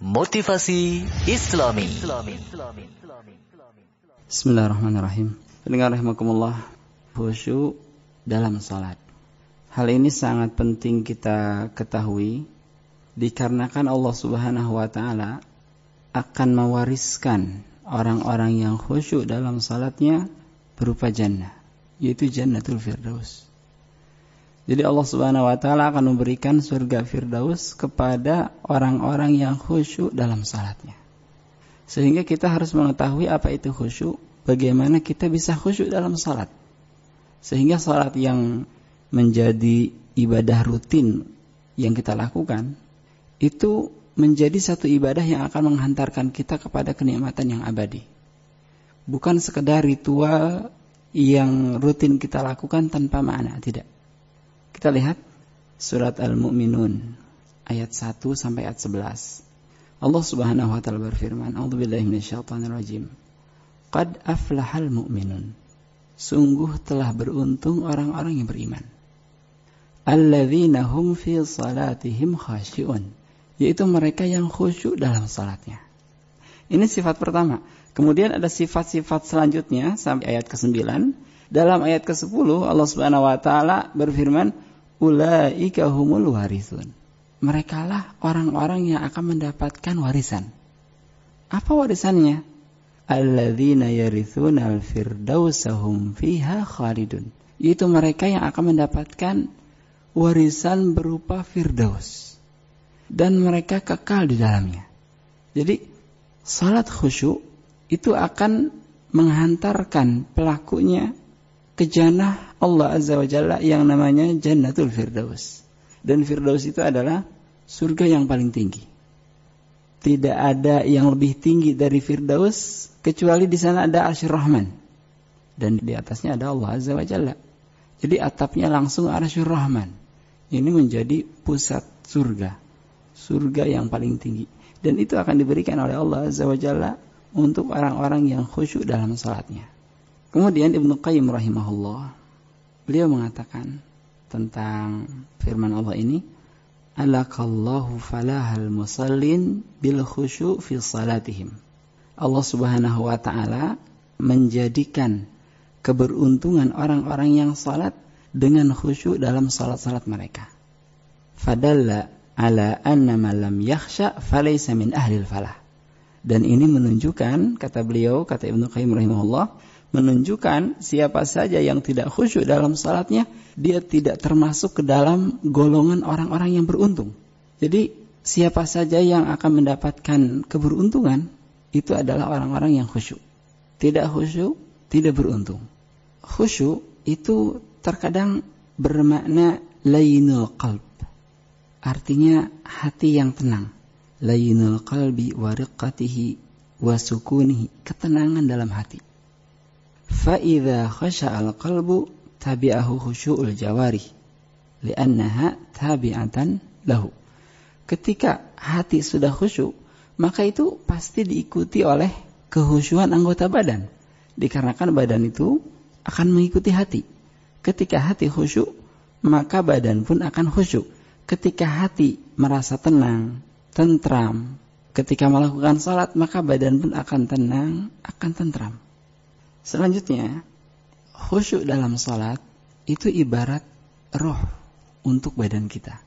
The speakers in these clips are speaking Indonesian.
Motivasi Islami. Bismillahirrahmanirrahim. Pendengar rahimakumullah, khusyuk dalam salat. Hal ini sangat penting kita ketahui dikarenakan Allah Subhanahu wa taala akan mewariskan orang-orang yang khusyuk dalam salatnya berupa jannah, yaitu Jannatul Firdaus. Jadi Allah Subhanahu wa taala akan memberikan surga Firdaus kepada orang-orang yang khusyuk dalam salatnya. Sehingga kita harus mengetahui apa itu khusyuk, bagaimana kita bisa khusyuk dalam salat. Sehingga salat yang menjadi ibadah rutin yang kita lakukan itu menjadi satu ibadah yang akan menghantarkan kita kepada kenikmatan yang abadi. Bukan sekedar ritual yang rutin kita lakukan tanpa makna, tidak kita lihat surat Al-Mu'minun ayat 1 sampai ayat 11. Allah Subhanahu wa taala berfirman, "A'udzubillahi minasyaitonirrajim. Qad aflahal mu'minun." Sungguh telah beruntung orang-orang yang beriman. Alladzina hum fi salatihim khashi'un. Yaitu mereka yang khusyuk dalam salatnya. Ini sifat pertama. Kemudian ada sifat-sifat selanjutnya sampai ayat ke-9 dalam ayat ke-10 Allah Subhanahu wa taala berfirman, "Ulaika humul warisun." Merekalah orang-orang yang akan mendapatkan warisan. Apa warisannya? Alladzina yarithuna al-firdausahum fiha khalidun. Itu mereka yang akan mendapatkan warisan berupa firdaus. Dan mereka kekal di dalamnya. Jadi, salat khusyuk itu akan menghantarkan pelakunya ke jannah Allah Azza wa Jalla yang namanya Jannatul Firdaus. Dan Firdaus itu adalah surga yang paling tinggi. Tidak ada yang lebih tinggi dari Firdaus kecuali di sana ada Arsyur Rahman. Dan di atasnya ada Allah Azza wa Jalla. Jadi atapnya langsung Arsyur Rahman. Ini menjadi pusat surga. Surga yang paling tinggi. Dan itu akan diberikan oleh Allah Azza wa Jalla untuk orang-orang yang khusyuk dalam salatnya. Kemudian Ibnu Qayyim rahimahullah beliau mengatakan tentang firman Allah ini alakallahu falahal musallin bil khusyu' fi salatihim. Allah Subhanahu wa taala menjadikan keberuntungan orang-orang yang salat dengan khusyuk dalam salat-salat mereka. Fadalla ala anna man lam yakhsha falaysa min ahli falah. Dan ini menunjukkan kata beliau kata Ibnu Qayyim rahimahullah menunjukkan siapa saja yang tidak khusyuk dalam salatnya, dia tidak termasuk ke dalam golongan orang-orang yang beruntung. Jadi siapa saja yang akan mendapatkan keberuntungan itu adalah orang-orang yang khusyuk. Tidak khusyuk, tidak beruntung. Khusyuk itu terkadang bermakna lainul qalb. Artinya hati yang tenang. Lainul qalbi wa riqqatihi wa sukunihi. Ketenangan dalam hati فإذا خشع القلب تبعه خشوع الجوارح لأنها تابعة له ketika hati sudah khusyuk maka itu pasti diikuti oleh kehusyuan anggota badan dikarenakan badan itu akan mengikuti hati ketika hati khusyuk maka badan pun akan khusyuk ketika hati merasa tenang tentram ketika melakukan salat maka badan pun akan tenang akan tentram Selanjutnya, khusyuk dalam salat itu ibarat roh untuk badan kita.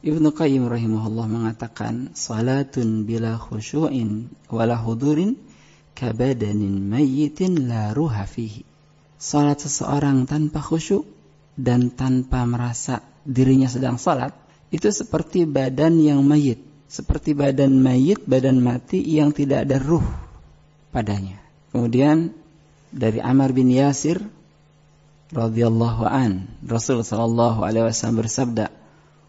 Ibnu Qayyim rahimahullah mengatakan, "Salatun bila khusyu'in wala hudurin kabadanin mayyitin la ruha fihi." Salat seseorang tanpa khusyuk dan tanpa merasa dirinya sedang salat itu seperti badan yang mayit, seperti badan mayit, badan mati yang tidak ada ruh padanya. Kemudian dari Amr bin Yasir radhiyallahu an. Rasul sallallahu alaihi wasallam bersabda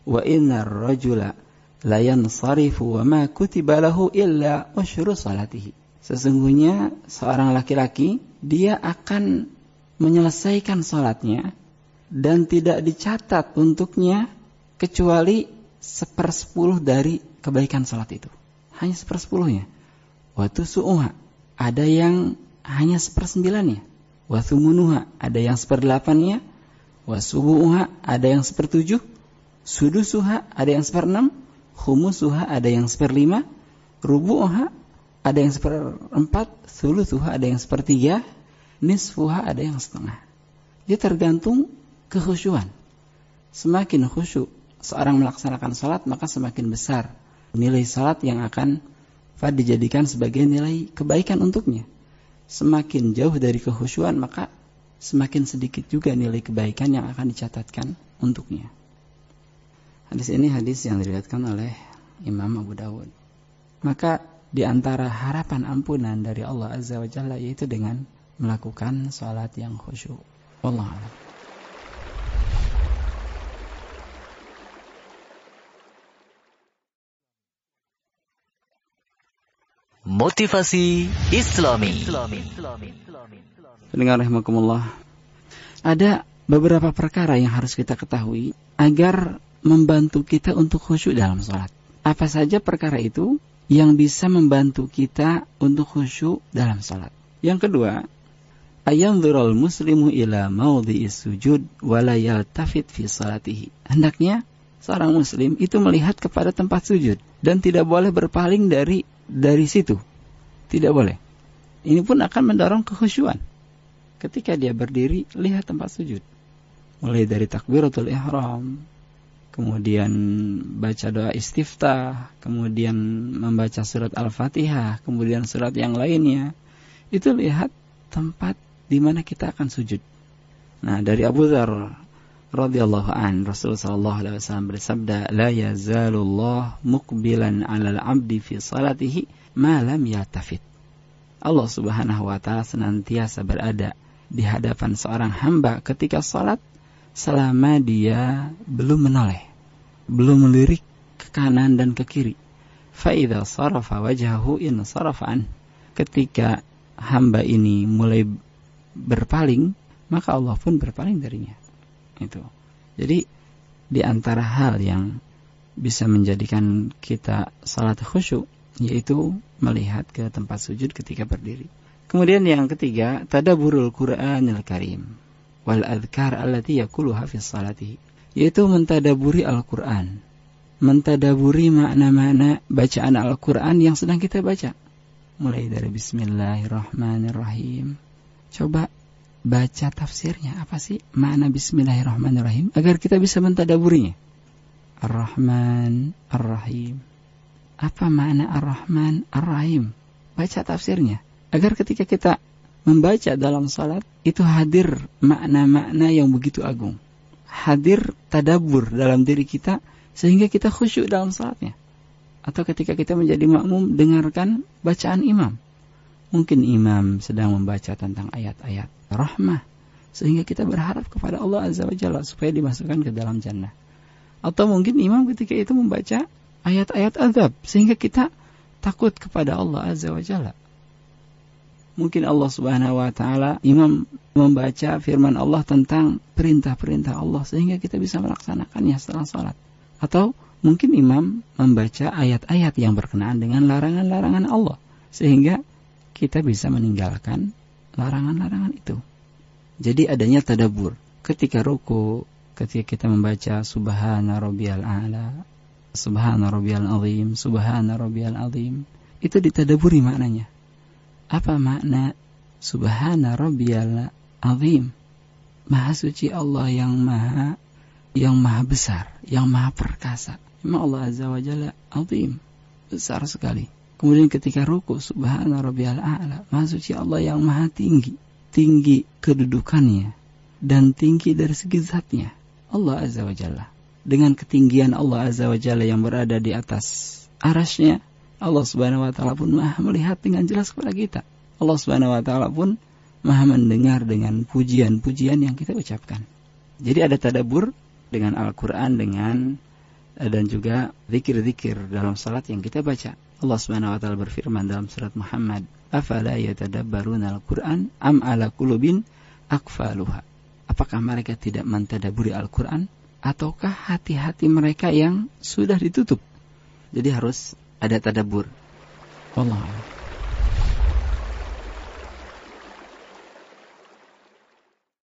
wa innar rajula la yansarifu wa ma kutiba lahu illa usyru salatihi. Sesungguhnya seorang laki-laki dia akan menyelesaikan salatnya dan tidak dicatat untuknya kecuali sepersepuluh dari kebaikan salat itu. Hanya sepersepuluhnya. Waktu su'uha ada yang hanya sepersembilannya. Wasumunuha ada yang seperdelapannya. Wasubuha ada yang sepertujuh. Sudusuha ada yang seperenam. Khumusuha ada yang seperlima. rubu'ha ada yang seperempat, sulusuha ada yang sepertiga, nisfuha ada yang setengah. Dia tergantung kekhusyuan. Semakin khusyuk seorang melaksanakan salat, maka semakin besar nilai salat yang akan dijadikan sebagai nilai kebaikan untuknya. Semakin jauh dari kekhusyuan, maka semakin sedikit juga nilai kebaikan yang akan dicatatkan untuknya. Hadis ini hadis yang diriwayatkan oleh Imam Abu Dawud. Maka di antara harapan ampunan dari Allah Azza wa Jalla yaitu dengan melakukan salat yang khusyuk. Wallahu a'lam. Motivasi Islami. Pendengar rahimakumullah. Ada beberapa perkara yang harus kita ketahui agar membantu kita untuk khusyuk dalam sholat. Apa saja perkara itu yang bisa membantu kita untuk khusyuk dalam sholat. Yang kedua, ayanzurul muslimu ila maudhi'i sujud wala yaltafit fi salatihi. Hendaknya seorang muslim itu melihat kepada tempat sujud dan tidak boleh berpaling dari dari situ. Tidak boleh. Ini pun akan mendorong kekhusyuan. Ketika dia berdiri, lihat tempat sujud. Mulai dari takbiratul ihram, kemudian baca doa istiftah, kemudian membaca surat Al-Fatihah, kemudian surat yang lainnya. Itu lihat tempat di mana kita akan sujud. Nah, dari Abu Dzar Rasulullah sallallahu alaihi wasallam bersabda la yazalullah muqbilan 'alal 'abdi fi salatihi ma lam yatafit Allah Subhanahu wa taala senantiasa berada di hadapan seorang hamba ketika salat selama dia belum menoleh belum melirik ke kanan dan ke kiri. Fa idza sarafa wajhahu in sarafan ketika hamba ini mulai berpaling maka Allah pun berpaling darinya itu. Jadi di antara hal yang bisa menjadikan kita salat khusyuk yaitu melihat ke tempat sujud ketika berdiri. Kemudian yang ketiga, tadaburul Qur'anil Karim wal adhkar allati yaquluha fi salati, yaitu mentadaburi Al-Qur'an. Mentadaburi makna-makna bacaan Al-Qur'an yang sedang kita baca. Mulai dari bismillahirrahmanirrahim. Coba baca tafsirnya apa sih makna Bismillahirrahmanirrahim agar kita bisa mentadaburinya. Ar-Rahman, Ar-Rahim. Apa makna Ar-Rahman, Ar-Rahim? Baca tafsirnya agar ketika kita membaca dalam salat itu hadir makna-makna yang begitu agung. Hadir tadabur dalam diri kita sehingga kita khusyuk dalam salatnya. Atau ketika kita menjadi makmum dengarkan bacaan imam. Mungkin imam sedang membaca tentang ayat-ayat rahmah sehingga kita berharap kepada Allah Azza wa Jalla supaya dimasukkan ke dalam jannah. Atau mungkin imam ketika itu membaca ayat-ayat azab sehingga kita takut kepada Allah Azza wa Jalla. Mungkin Allah Subhanahu wa taala imam membaca firman Allah tentang perintah-perintah Allah sehingga kita bisa melaksanakannya setelah salat. Atau mungkin imam membaca ayat-ayat yang berkenaan dengan larangan-larangan Allah sehingga kita bisa meninggalkan larangan-larangan itu. Jadi adanya tadabur. Ketika ruku, ketika kita membaca subhana rabbiyal a'la, subhana rabbiyal azim, subhana rabbiyal azim, itu ditadaburi maknanya. Apa makna subhana rabbiyal azim? Maha suci Allah yang maha yang maha besar, yang maha perkasa. Memang Allah Azza wa Jalla azim, besar sekali. Kemudian ketika ruku subhana rabbiyal a'la, maha suci Allah yang maha tinggi, tinggi kedudukannya dan tinggi dari segi zatnya. Allah Azza wa Jalla. Dengan ketinggian Allah Azza wa Jalla yang berada di atas arasnya, Allah Subhanahu wa taala pun maha melihat dengan jelas kepada kita. Allah Subhanahu wa taala pun maha mendengar dengan pujian-pujian yang kita ucapkan. Jadi ada tadabur dengan Al-Qur'an dengan dan juga zikir-zikir dalam salat yang kita baca. Allah Subhanahu wa taala berfirman dalam surat Muhammad, "Afala yatadabbaruna al-Qur'an am ala qulubin akfaluha?" Apakah mereka tidak mentadaburi Al-Qur'an ataukah hati-hati mereka yang sudah ditutup? Jadi harus ada tadabur. Allah